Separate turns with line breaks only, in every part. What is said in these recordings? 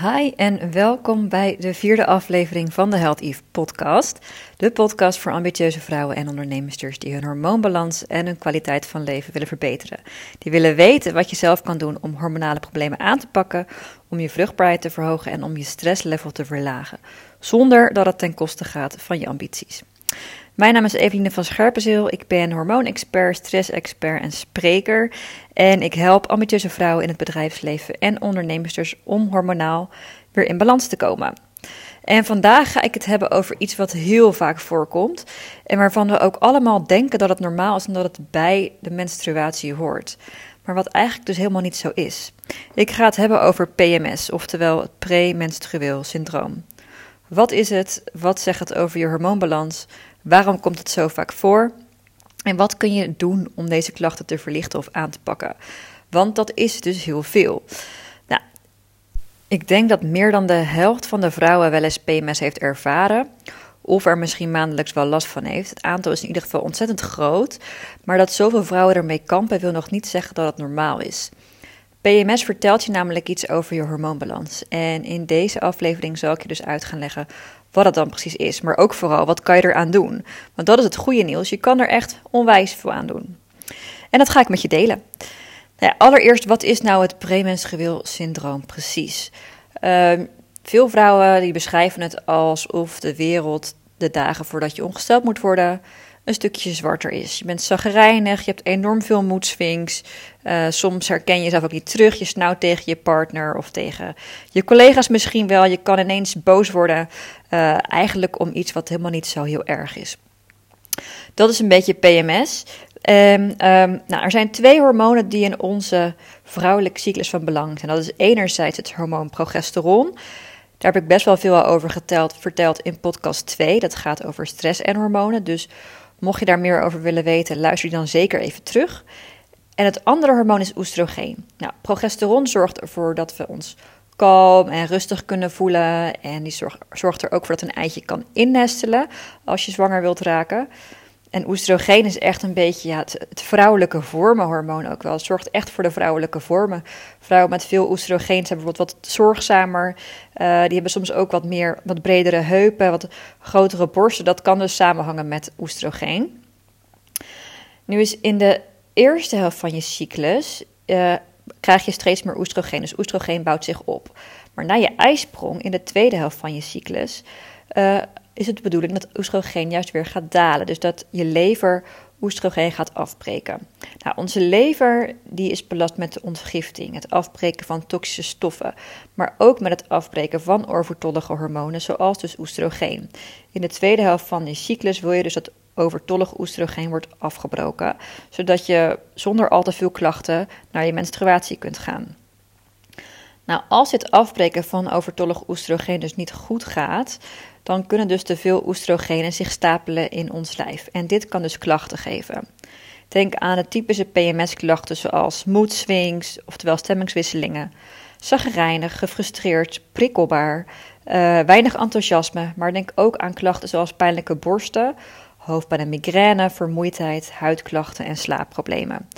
Hi en welkom bij de vierde aflevering van de Health Eve podcast. De podcast voor ambitieuze vrouwen en ondernemers die hun hormoonbalans en hun kwaliteit van leven willen verbeteren. Die willen weten wat je zelf kan doen om hormonale problemen aan te pakken, om je vruchtbaarheid te verhogen en om je stresslevel te verlagen, zonder dat het ten koste gaat van je ambities. Mijn naam is Eveline van Scherpenzeel. Ik ben hormoonexpert, stressexpert en spreker. En ik help ambitieuze vrouwen in het bedrijfsleven en ondernemers dus om hormonaal weer in balans te komen. En vandaag ga ik het hebben over iets wat heel vaak voorkomt en waarvan we ook allemaal denken dat het normaal is en dat het bij de menstruatie hoort. Maar wat eigenlijk dus helemaal niet zo is. Ik ga het hebben over PMS, oftewel het premenstrueel syndroom. Wat is het? Wat zegt het over je hormoonbalans? Waarom komt het zo vaak voor? En wat kun je doen om deze klachten te verlichten of aan te pakken? Want dat is dus heel veel. Nou, ik denk dat meer dan de helft van de vrouwen wel eens PMS heeft ervaren. Of er misschien maandelijks wel last van heeft. Het aantal is in ieder geval ontzettend groot. Maar dat zoveel vrouwen ermee kampen wil nog niet zeggen dat het normaal is. PMS vertelt je namelijk iets over je hormoonbalans. En in deze aflevering zal ik je dus uit gaan leggen wat het dan precies is. Maar ook vooral, wat kan je eraan doen? Want dat is het goede nieuws. Je kan er echt onwijs veel aan doen. En dat ga ik met je delen. Nou allereerst, wat is nou het premenstrueel syndroom precies? Uh, veel vrouwen die beschrijven het alsof de wereld de dagen voordat je ongesteld moet worden een stukje zwarter is. Je bent zagrijnig, je hebt enorm veel moedswings. Uh, soms herken je jezelf ook niet terug. Je snauwt tegen je partner of tegen je collega's misschien wel. Je kan ineens boos worden, uh, eigenlijk om iets wat helemaal niet zo heel erg is. Dat is een beetje PMS. Um, nou, er zijn twee hormonen die in onze vrouwelijke cyclus van belang zijn. Dat is enerzijds het hormoon progesteron. Daar heb ik best wel veel over geteld, verteld in podcast 2. Dat gaat over stress en hormonen. Dus Mocht je daar meer over willen weten, luister die dan zeker even terug. En het andere hormoon is oestrogeen. Nou, progesteron zorgt ervoor dat we ons kalm en rustig kunnen voelen. En die zorgt, er ook voor dat een eitje kan innestelen als je zwanger wilt raken. En oestrogeen is echt een beetje ja, het, vrouwelijke vormenhormoon ook wel. Het zorgt echt voor de vrouwelijke vormen. Vrouwen met veel oestrogeen zijn bijvoorbeeld wat zorgzamer. Uh, die hebben soms ook wat meer, wat bredere heupen, wat grotere borsten. Dat kan dus samenhangen met oestrogeen. Nu is in de eerste helft van je cyclus uh, krijg je steeds meer oestrogeen. Dus oestrogeen bouwt zich op. Maar na je ijsprong in de tweede helft van je cyclus... Uh, is het de bedoeling dat oestrogeen juist weer gaat dalen. Dus dat je lever oestrogeen gaat afbreken. Nou, onze lever die is belast met de ontgifting, het afbreken van toxische stoffen, maar ook met het afbreken van overtollige hormonen, zoals dus oestrogeen. In de tweede helft van je cyclus wil je dus dat overtollig oestrogeen wordt afgebroken, zodat je zonder al te veel klachten naar je menstruatie kunt gaan. Nou, als dit afbreken van overtollig oestrogeen dus niet goed gaat, dan kunnen dus te veel oestrogenen zich stapelen in ons lijf. En dit kan dus klachten geven. Denk aan de typische PMS-klachten zoals moedswings, oftewel stemmingswisselingen, zagrijnig, gefrustreerd, prikkelbaar, uh, weinig enthousiasme, maar denk ook aan klachten zoals pijnlijke borsten, hoofdpijn en migraine, vermoeidheid, huidklachten en slaapproblemen.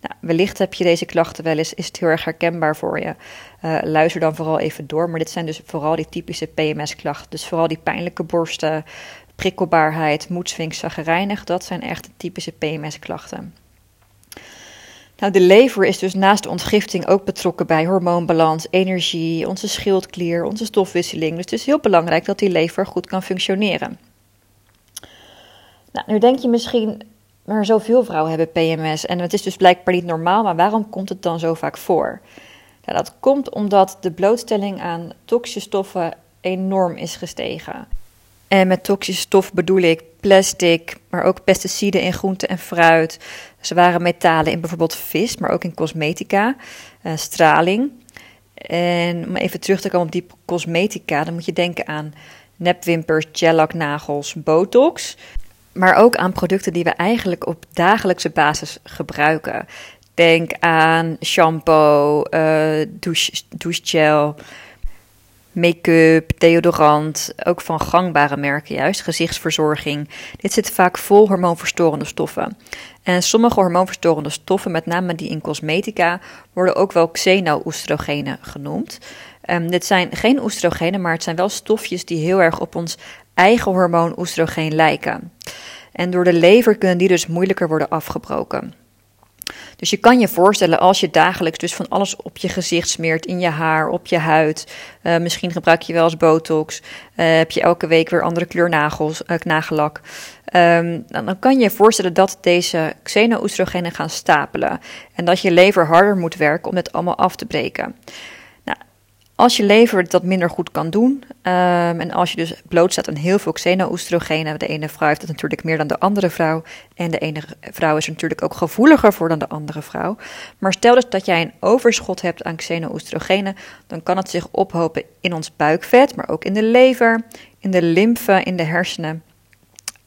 Nou, wellicht heb je deze klachten wel eens, is het heel erg herkenbaar voor je. Uh, luister dan vooral even door, maar dit zijn dus vooral die typische PMS-klachten. Dus vooral die pijnlijke borsten, prikkelbaarheid, moedswings, zagrijnig, dat zijn echt de typische PMS-klachten. Nou, de lever is dus naast de ontgifting ook betrokken bij hormoonbalans, energie, onze schildklier, onze stofwisseling. Dus het is heel belangrijk dat die lever goed kan functioneren. Nou, nu denk je misschien, maar zoveel vrouwen hebben PMS en het is dus blijkbaar niet normaal, maar waarom komt het dan zo vaak voor? Nou, dat komt omdat de blootstelling aan toxische stoffen enorm is gestegen. En met toxische stoffen bedoel ik plastic, maar ook pesticiden in groente en fruit, zware metalen in bijvoorbeeld vis, maar ook in cosmetica, uh, straling. En om even terug te komen op die cosmetica, dan moet je denken aan nepwimpers, gellaknagels, botox maar ook aan producten die we eigenlijk op dagelijkse basis gebruiken. Denk aan shampoo, uh, douche, douchegel, make-up, deodorant, ook van gangbare merken juist, gezichtsverzorging. Dit zit vaak vol hormoonverstorende stoffen. En sommige hormoonverstorende stoffen, met name die in cosmetica, worden ook wel xeno-oestrogenen genoemd. Um, dit zijn geen oestrogenen, maar het zijn wel stofjes die heel erg op ons eigen hormoon oestrogeen lijken. En door de lever kunnen die dus moeilijker worden afgebroken. Dus je kan je voorstellen als je dagelijks dus van alles op je gezicht smeert, in je haar, op je huid. Uh, misschien gebruik je wel eens botox. Uh, heb je elke week weer andere kleur nagels, uh, nagellak. Um, dan kan je je voorstellen dat deze xeno-oestrogenen gaan stapelen. En dat je lever harder moet werken om het allemaal af te breken. Als je lever dat minder goed kan doen, um, en als je dus blootstaat aan heel veel xeno-oestrogenen, de ene vrouw heeft het natuurlijk meer dan de andere vrouw, en de ene vrouw is natuurlijk ook gevoeliger voor dan de andere vrouw. Maar stel dus dat jij een overschot hebt aan xeno-oestrogenen, dan kan het zich ophopen in ons buikvet, maar ook in de lever, in de lymfe, in de hersenen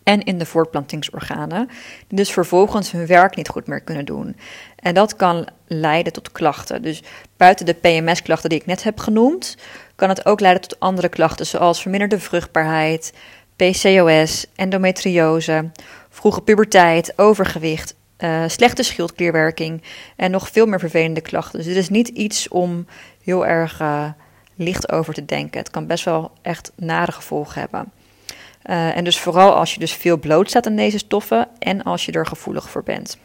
en in de voortplantingsorganen, die dus vervolgens hun werk niet goed meer kunnen doen. En dat kan leiden tot klachten. Dus buiten de PMS-klachten die ik net heb genoemd, kan het ook leiden tot andere klachten, zoals verminderde vruchtbaarheid, PCOS, endometriose, vroege puberteit, overgewicht, uh, slechte schildklierwerking en nog veel meer vervelende klachten. Dus dit is niet iets om heel erg uh, licht over te denken. Het kan best wel echt nare gevolgen hebben. Uh, en dus vooral als je dus veel blootstaat aan deze stoffen en als je er gevoelig voor bent.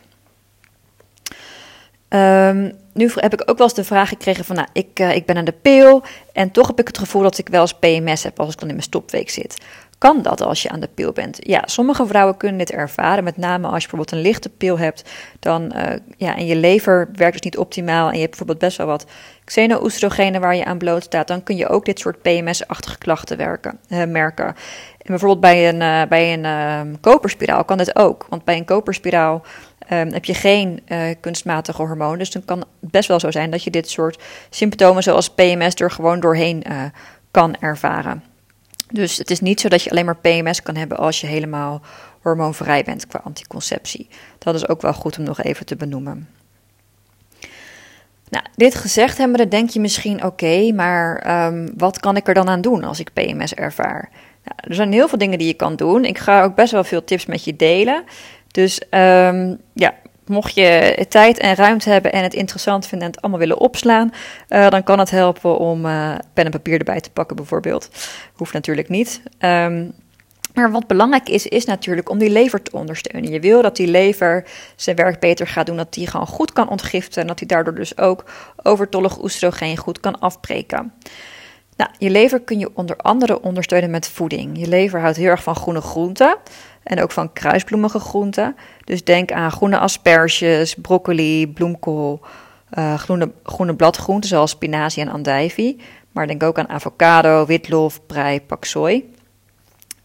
Um, nu heb ik ook wel eens de vraag gekregen van, nou, ik, uh, ik ben aan de pil en toch heb ik het gevoel dat ik wel eens PMS heb als ik dan in mijn stopweek zit. Kan dat als je aan de pil bent? Ja, sommige vrouwen kunnen dit ervaren, met name als je bijvoorbeeld een lichte pil hebt, dan, uh, ja, en je lever werkt dus niet optimaal en je hebt bijvoorbeeld best wel wat xeno-oestrogenen waar je aan bloot staat, dan kun je ook dit soort PMS-achtige klachten werken, uh, merken. En bijvoorbeeld bij een, uh, bij een uh, koperspiraal kan dit ook, want bij een koperspiraal um, heb je geen uh, kunstmatige hormoon. Dus dan kan het best wel zo zijn dat je dit soort symptomen zoals PMS er gewoon doorheen kan ervaren. Dus het is niet zo dat je alleen maar PMS kan hebben als je helemaal hormoonvrij bent qua anticonceptie. Dat is ook wel goed om nog even te benoemen. Dit gezegd hebben, dan denk je misschien: oké, maar um, wat kan ik er dan aan doen als ik PMS ervaar? Nou, er zijn heel veel dingen die je kan doen. Ik ga ook best wel veel tips met je delen. Dus um, ja, mocht je tijd en ruimte hebben en het interessant vinden en het allemaal willen opslaan, uh, dan kan het helpen om uh, pen en papier erbij te pakken, bijvoorbeeld. Hoeft natuurlijk niet. Um, maar wat belangrijk is, is natuurlijk om die lever te ondersteunen. Je wil dat die lever zijn werk beter gaat doen, dat die gewoon goed kan ontgiften en dat die daardoor dus ook overtollig oestrogeen goed kan afbreken. Nou, je lever kun je onder andere ondersteunen met voeding. Je lever houdt heel erg van groene groenten en ook van kruisbloemige groenten. Dus denk aan groene asperges, broccoli, bloemkool, uh, groene, groene bladgroenten zoals spinazie en andijvie. Maar denk ook aan avocado, witlof, prei, paksoi.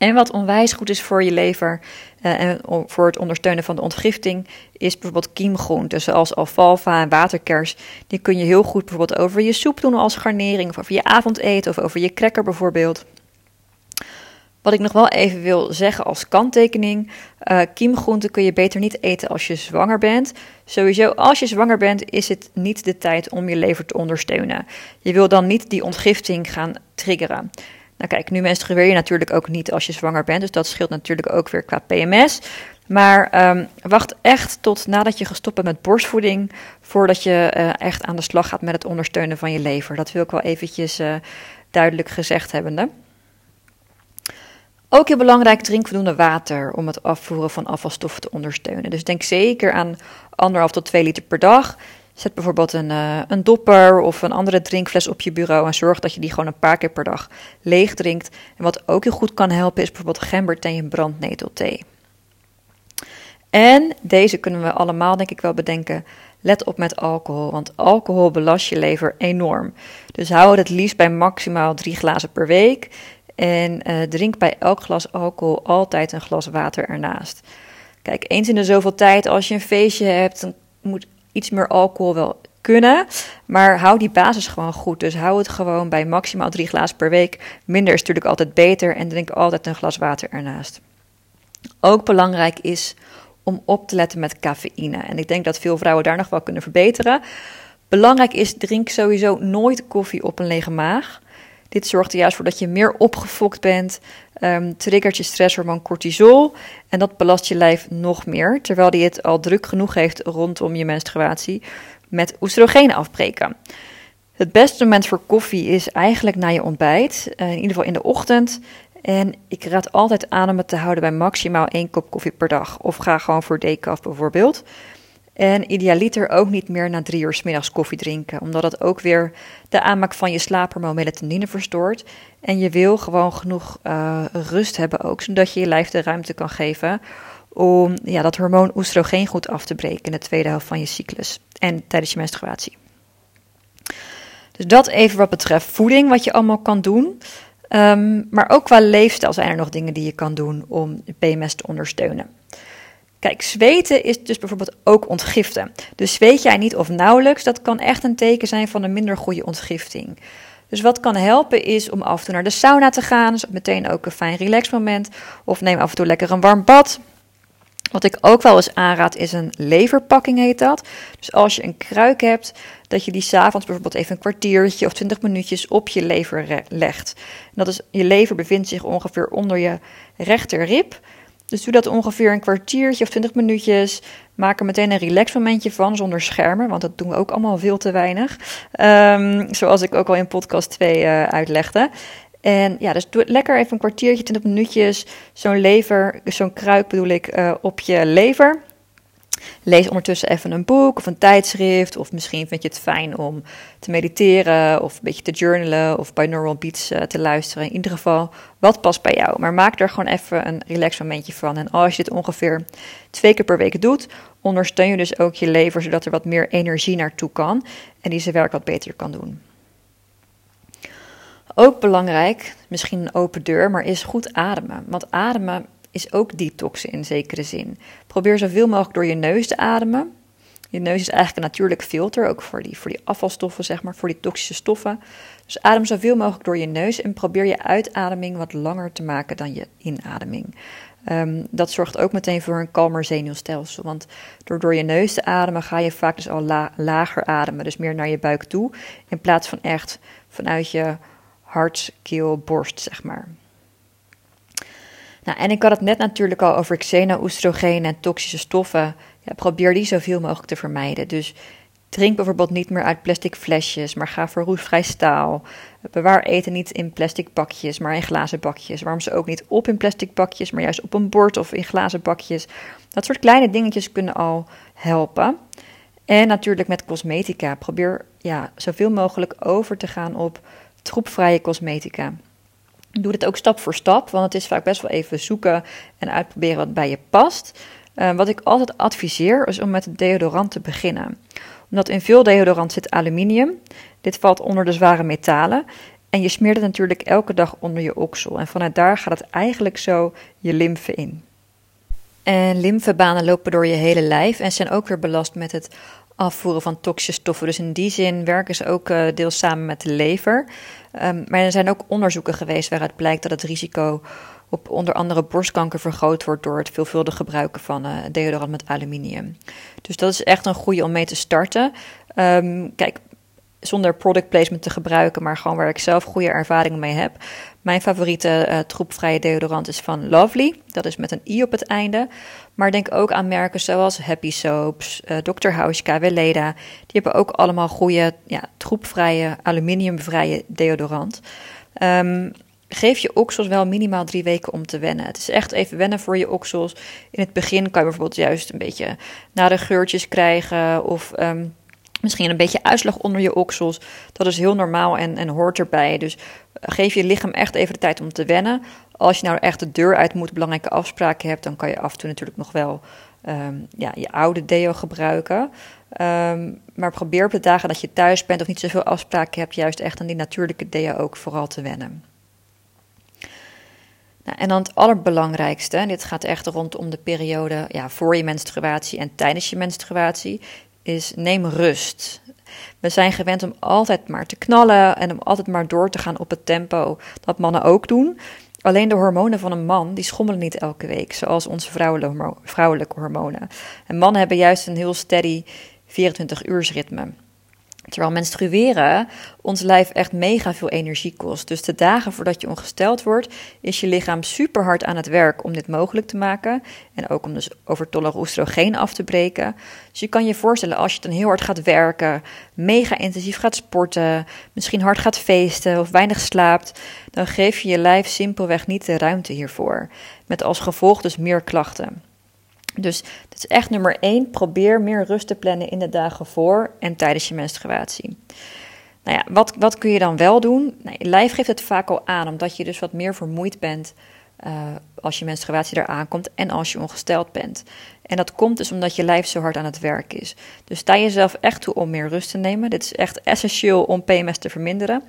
En wat onwijs goed is voor je lever uh, en voor het ondersteunen van de ontgifting, is bijvoorbeeld kiemgroenten zoals alfalfa en waterkers. Die kun je heel goed bijvoorbeeld over je soep doen als garnering, of over je avondeten, of over je cracker bijvoorbeeld. Wat ik nog wel even wil zeggen als kanttekening: uh, kiemgroenten kun je beter niet eten als je zwanger bent. Sowieso, als je zwanger bent, is het niet de tijd om je lever te ondersteunen. Je wil dan niet die ontgifting gaan triggeren. Nou kijk, nu menstrueer je natuurlijk ook niet als je zwanger bent, dus dat scheelt natuurlijk ook weer qua PMS. Maar um, wacht echt tot nadat je gestopt bent met borstvoeding, voordat je uh, echt aan de slag gaat met het ondersteunen van je lever. Dat wil ik wel eventjes uh, duidelijk gezegd hebben. Ook heel belangrijk, drink voldoende water om het afvoeren van afvalstoffen te ondersteunen. Dus denk zeker aan anderhalf tot 2 liter per dag. Zet bijvoorbeeld een, uh, een dopper of een andere drinkfles op je bureau en zorg dat je die gewoon een paar keer per dag leeg drinkt. En wat ook heel goed kan helpen is bijvoorbeeld gemberthee en brandnetelthee. En deze kunnen we allemaal denk ik wel bedenken. Let op met alcohol, want alcohol belast je lever enorm. Dus hou het liefst bij maximaal drie glazen per week. En uh, drink bij elk glas alcohol altijd een glas water ernaast. Kijk, eens in de zoveel tijd, als je een feestje hebt, dan moet iets meer alcohol wel kunnen. Maar hou die basis gewoon goed. Dus hou het gewoon bij maximaal drie glazen per week. Minder is natuurlijk altijd beter. En drink altijd een glas water ernaast. Ook belangrijk is om op te letten met cafeïne. En ik denk dat veel vrouwen daar nog wel kunnen verbeteren. Belangrijk is, drink sowieso nooit koffie op een lege maag. Dit zorgt er juist voor dat je meer opgefokt bent, um, triggert je stresshormoon cortisol en dat belast je lijf nog meer, terwijl die het al druk genoeg heeft rondom je menstruatie met oestrogenen afbreken. Het beste moment voor koffie is eigenlijk na je ontbijt, in ieder geval in de ochtend. En ik raad altijd aan om het te houden bij maximaal één kop koffie per dag. Of ga gewoon voor decaf bijvoorbeeld. En idealiter ook niet meer na drie uur s middags koffie drinken, omdat dat ook weer de aanmaak van je slaaphormoon melatonine verstoort. En je wil gewoon genoeg uh, rust hebben ook, zodat je je lijf de ruimte kan geven om ja, dat hormoon oestrogeen goed af te breken in de tweede helft van je cyclus en tijdens je menstruatie. Dus dat even wat betreft voeding, wat je allemaal kan doen. Um, maar ook qua leefstijl zijn er nog dingen die je kan doen om PMS te ondersteunen. Kijk, zweten is dus bijvoorbeeld ook ontgiften. Dus zweet jij niet of nauwelijks, dat kan echt een teken zijn van een minder goede ontgifting. Dus wat kan helpen is om af en toe naar de sauna te gaan. Dus meteen ook een fijn relaxmoment. Of neem af en toe lekker een warm bad. Wat ik ook wel eens aanraad is een leverpakking heet dat. Dus als je een kruik hebt, dat je die s'avonds bijvoorbeeld even een kwartiertje of twintig minuutjes op je lever legt. Dat is, je lever bevindt zich ongeveer onder je rechterrib. Dus doe dat ongeveer een kwartiertje of twintig minuutjes. Maak er meteen een relax momentje van, zonder schermen, want dat doen we ook allemaal veel te weinig. Um, zoals ik ook al in podcast 2 uh, eh, uitlegde. En ja, dus doe lekker even een kwartiertje, 20 minuutjes, zo'n lever, zo'n kruik bedoel ik, uh, op je lever. Lees ondertussen even een boek of een tijdschrift. Of misschien vind je het fijn om te mediteren of een beetje te journalen of binaural beats uh, te luisteren. In ieder geval, wat past bij jou. Maar maak er gewoon even een relax momentje van. En als je dit ongeveer twee keer per week doet, ondersteun je dus ook je lever zodat er wat meer energie naartoe kan en die zijn werk wat beter kan doen. Ook belangrijk, misschien een open deur, maar is goed ademen. Want ademen is ook detoxen in zekere zin. Probeer zoveel mogelijk door je neus te ademen. Je neus is eigenlijk een natuurlijk filter, ook voor die, voor die afvalstoffen, zeg maar, voor die toxische stoffen. Dus adem zoveel mogelijk door je neus en probeer je uitademing wat langer te maken dan je inademing. Um, dat zorgt ook meteen voor een kalmer zenuwstelsel. Want door door je neus te ademen ga je vaak dus al lager ademen. Dus meer naar je buik toe. In plaats van echt vanuit je hart, keel, borst, zeg maar. Nou, en ik had het net natuurlijk al over xeno-oestrogenen en toxische stoffen. Ja, probeer die zoveel mogelijk te vermijden. Dus drink bijvoorbeeld niet meer uit plastic flesjes, maar ga voor roestvrij staal. Bewaar eten niet in plastic bakjes, maar in glazen bakjes. Warm ze ook niet op in plastic bakjes, maar juist op een bord of in glazen bakjes. Dat soort kleine dingetjes kunnen al helpen. En natuurlijk met cosmetica. Probeer ja, zoveel mogelijk over te gaan op troepvrije cosmetica. Doe dit ook stap voor stap, want het is vaak best wel even zoeken en uitproberen wat bij je past. Uh, wat ik altijd adviseer is om met het deodorant te beginnen. Omdat in veel deodorant zit aluminium. Dit valt onder de zware metalen. En je smeert het natuurlijk elke dag onder je oksel. En vanuit daar gaat het eigenlijk zo je lymfe in. En lymfebanen lopen door je hele lijf en zijn ook weer belast met het afvoeren van toxische stoffen. Dus in die zin werken ze ook uh, deels samen met de lever. Um, maar er zijn ook onderzoeken geweest waaruit blijkt dat het risico op onder andere borstkanker vergroot wordt door het veelvuldig gebruiken van uh, deodorant met aluminium. Dus dat is echt een goede om mee te starten. Um, kijk, zonder product placement te gebruiken, maar gewoon waar ik zelf goede ervaringen mee heb. Mijn favoriete uh, troepvrije deodorant is van Lovely. Dat is met een i op het einde. Maar denk ook aan merken zoals Happy Soaps, uh, Dr. Hauschka, Weleda. Die hebben ook allemaal goede ja, troepvrije, aluminiumvrije deodorant. Um, geef je oksels wel minimaal drie weken om te wennen. Het is echt even wennen voor je oksels. In het begin kan je bijvoorbeeld juist een beetje nare geurtjes krijgen of... Um, Misschien een beetje uitslag onder je oksels. Dat is heel normaal en, en hoort erbij. Dus geef je lichaam echt even de tijd om te wennen. Als je nou echt de deur uit moet, belangrijke afspraken hebt, dan kan je af en toe natuurlijk nog wel ehm, ja, je oude deo gebruiken. Um, maar probeer op de dagen dat je thuis bent of niet zoveel afspraken hebt, juist echt aan die natuurlijke deo ook vooral te wennen. Nou, en dan het allerbelangrijkste, en dit gaat echt rondom de periode ja, voor je menstruatie en tijdens je menstruatie, is neem rust. We zijn gewend om altijd maar te knallen en om altijd maar door te gaan op het tempo dat mannen ook doen. Alleen de hormonen van een man die schommelen niet elke week, zoals onze vrouwelijke hormonen. En mannen hebben juist een heel steady 24 ritme. Terwijl menstrueren ons lijf echt mega veel energie kost. Dus de dagen voordat je ongesteld wordt, is je lichaam super hard aan het werk om dit mogelijk te maken. En ook om dus overtollig oestrogeen af te breken. Dus je kan je voorstellen als je dan heel hard gaat werken, mega intensief gaat sporten, misschien hard gaat feesten of weinig slaapt, dan geef je je lijf simpelweg niet de ruimte hiervoor. Met als gevolg dus meer klachten. Dus dat is echt nummer één. Probeer meer rust te plannen in de dagen voor en tijdens je menstruatie. Nou ja, wat, wat kun je dan wel doen? Nou, je lijf geeft het vaak al aan, omdat je dus wat meer vermoeid bent uh, als je menstruatie eraan komt en als je ongesteld bent. En dat komt dus omdat je lijf zo hard aan het werk is. Dus sta jezelf echt toe om meer rust te nemen. Dit is echt essentieel om PMS te verminderen.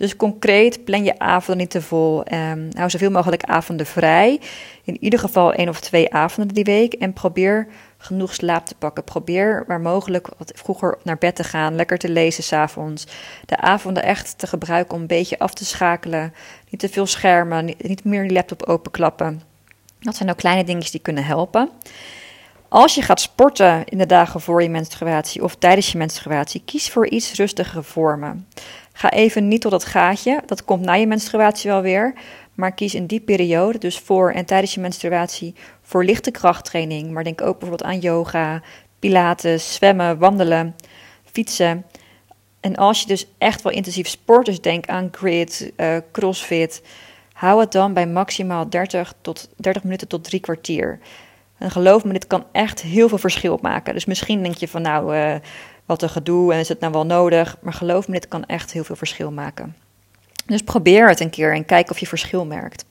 Dus concreet, plan je avonden niet te vol. Um, hou zoveel mogelijk avonden vrij. In ieder geval één of twee avonden die week. En probeer genoeg slaap te pakken. Probeer waar mogelijk wat vroeger naar bed te gaan. Lekker te lezen s'avonds. De avonden echt te gebruiken om een beetje af te schakelen. Niet te veel schermen. Niet, meer je laptop openklappen. Dat zijn ook kleine dingetjes die kunnen helpen. Als je gaat sporten in de dagen voor je menstruatie of tijdens je menstruatie, kies voor iets rustigere vormen. Ga even niet tot dat gaatje, dat komt na je menstruatie wel weer. Maar kies in die periode, dus voor en tijdens je menstruatie, voor lichte krachttraining. Maar denk ook bijvoorbeeld aan yoga, pilates, zwemmen, wandelen, fietsen. En als je dus echt wel intensief sport, dus denk aan grid, uh, crossfit, hou het dan bij maximaal 30, tot, 30 minuten tot drie kwartier. En geloof me, dit kan echt heel veel verschil maken. Dus misschien denk je van nou, uh, wat een gedoe en is het nou wel nodig. Maar geloof me, dit kan echt heel veel verschil maken. Dus probeer het een keer en kijk of je verschil merkt.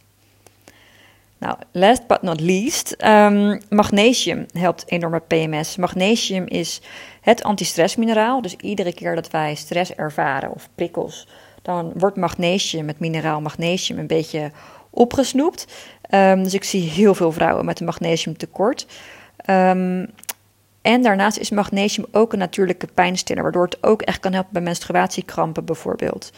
Nou, last but not least, um, magnesium helpt enorm bij PMS. Magnesium is het antistressmineraal. Dus iedere keer dat wij stress ervaren of prikkels, dan wordt magnesium, het mineraal magnesium, een beetje opgesnoept. Um, dus ik zie heel veel vrouwen met een magnesiumtekort. Um, en daarnaast is magnesium ook een natuurlijke pijnstiller, waardoor het ook echt kan helpen bij menstruatiekrampen bijvoorbeeld.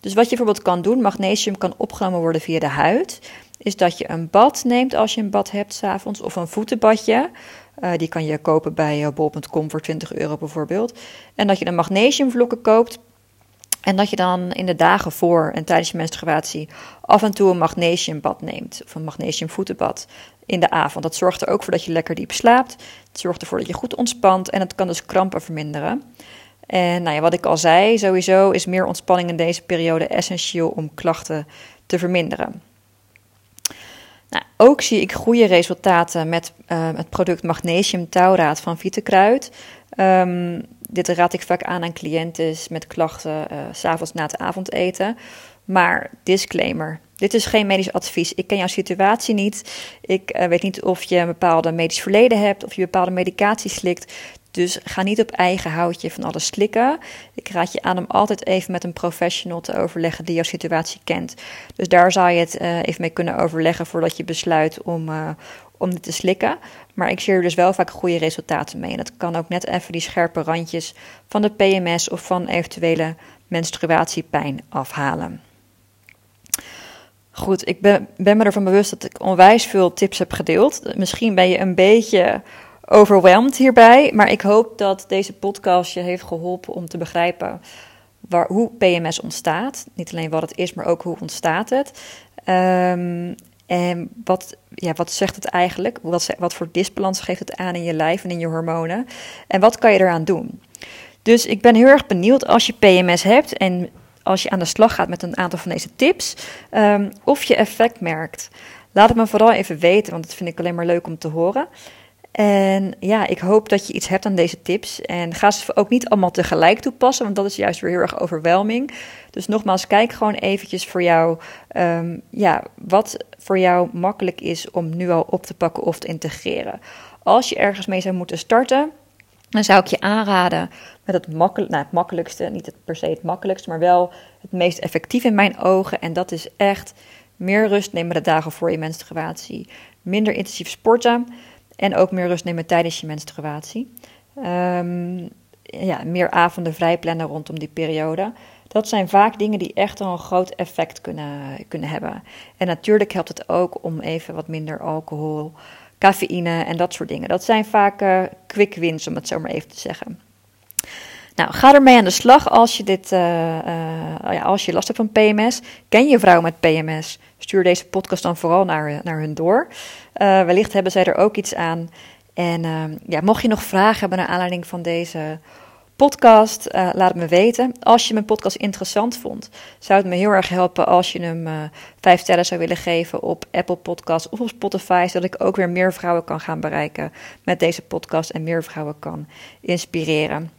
Dus wat je bijvoorbeeld kan doen, magnesium kan opgenomen worden via de huid, is dat je een bad neemt als je een bad hebt s'avonds, of een voetenbadje. Uh, die kan je kopen bij uh, bol.com voor 20 euro bijvoorbeeld. En dat je de magnesiumvlokken koopt. En dat je dan in de dagen voor en tijdens je menstruatie af en toe een magnesiumbad neemt. Of een magnesiumvoetenbad in de avond. Dat zorgt er ook voor dat je lekker diep slaapt. Het zorgt ervoor dat je goed ontspant en het kan dus krampen verminderen. En nou ja, wat ik al zei, sowieso is meer ontspanning in deze periode essentieel om klachten te verminderen. Nou, ook zie ik goede resultaten met uh, het product magnesium tauraat van Vitekruid. Um, dit raad ik vaak aan aan cliënten met klachten uh, s'avonds na het avondeten. Maar disclaimer, dit is geen medisch advies. Ik ken jouw situatie niet. Ik uh, weet niet of je een bepaalde medisch verleden hebt, of je bepaalde medicatie slikt. Dus ga niet op eigen houtje van alles slikken. Ik raad je aan om altijd even met een professional te overleggen die jouw situatie kent. Dus daar zou je het uh, even mee kunnen overleggen voordat je besluit om, uh, om dit te slikken. Maar ik zie er dus wel vaak goede resultaten mee. En dat kan ook net even die scherpe randjes van de PMS of van eventuele menstruatiepijn afhalen. Goed, ik ben, ben me ervan bewust dat ik onwijs veel tips heb gedeeld. Misschien ben je een beetje overweldigd hierbij, maar ik hoop dat deze podcast je heeft geholpen om te begrijpen waar, hoe PMS ontstaat. Niet alleen wat het is, maar ook hoe ontstaat het. Um, en wat, ja, wat zegt het eigenlijk? Wat, wat voor disbalans geeft het aan in je lijf en in je hormonen? En wat kan je eraan doen? Dus ik ben heel erg benieuwd als je PMS hebt en als je aan de slag gaat met een aantal van deze tips, um, of je effect merkt. Laat het me vooral even weten, want dat vind ik alleen maar leuk om te horen. En ja, ik hoop dat je iets hebt aan deze tips. En ga ze ook niet allemaal tegelijk toepassen, want dat is juist weer heel erg overwhelming. Dus nogmaals, kijk gewoon eventjes voor jou um, ja, wat voor jou makkelijk is om nu al op te pakken of te integreren. Als je ergens mee zou moeten starten, dan zou ik je aanraden met het, makkelijk, nou, het makkelijkste, niet het per se het makkelijkste, maar wel het meest effectief in mijn ogen. En dat is echt meer rust nemen de dagen voor je menstruatie. Minder intensief sporten en ook meer rust nemen tijdens je menstruatie. Um, ja, meer avonden vrij plannen rondom die periode. Dat zijn vaak dingen die echt al een groot effect kunnen, kunnen hebben. En natuurlijk helpt het ook om even wat minder alcohol, cafeïne en dat soort dingen. Dat zijn vaak uh, quick wins, om het zo maar even te zeggen. Nou, ga ermee aan de slag als je, dit, uh, ja, als je last hebt van PMS. Ken je vrouw met PMS? Stuur deze podcast dan vooral naar, naar hun door. wellicht hebben zij er ook iets aan. En ja, mocht je nog vragen hebben naar aanleiding van deze podcast, uh, laat me weten. Als je mijn podcast interessant vond, zou het me heel erg helpen als je hem uh, vijf sterren zou willen geven op Apple Podcasts of op Spotify, zodat ik ook weer meer vrouwen kan gaan bereiken met deze podcast en meer vrouwen kan inspireren.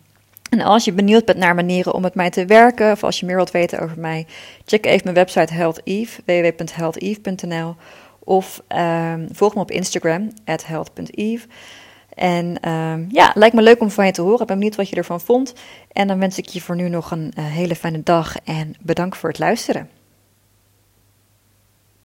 En als je benieuwd bent naar manieren om met mij te werken, of als je meer wilt weten over mij, check even mijn website Health Eve, www.healtheve.nl. Of um, volg me op Instagram, health.eve. En um, ja, lijkt me leuk om van je te horen. Ik ben benieuwd wat je ervan vond. En dan wens ik je voor nu nog een uh, hele fijne dag en bedankt voor het luisteren.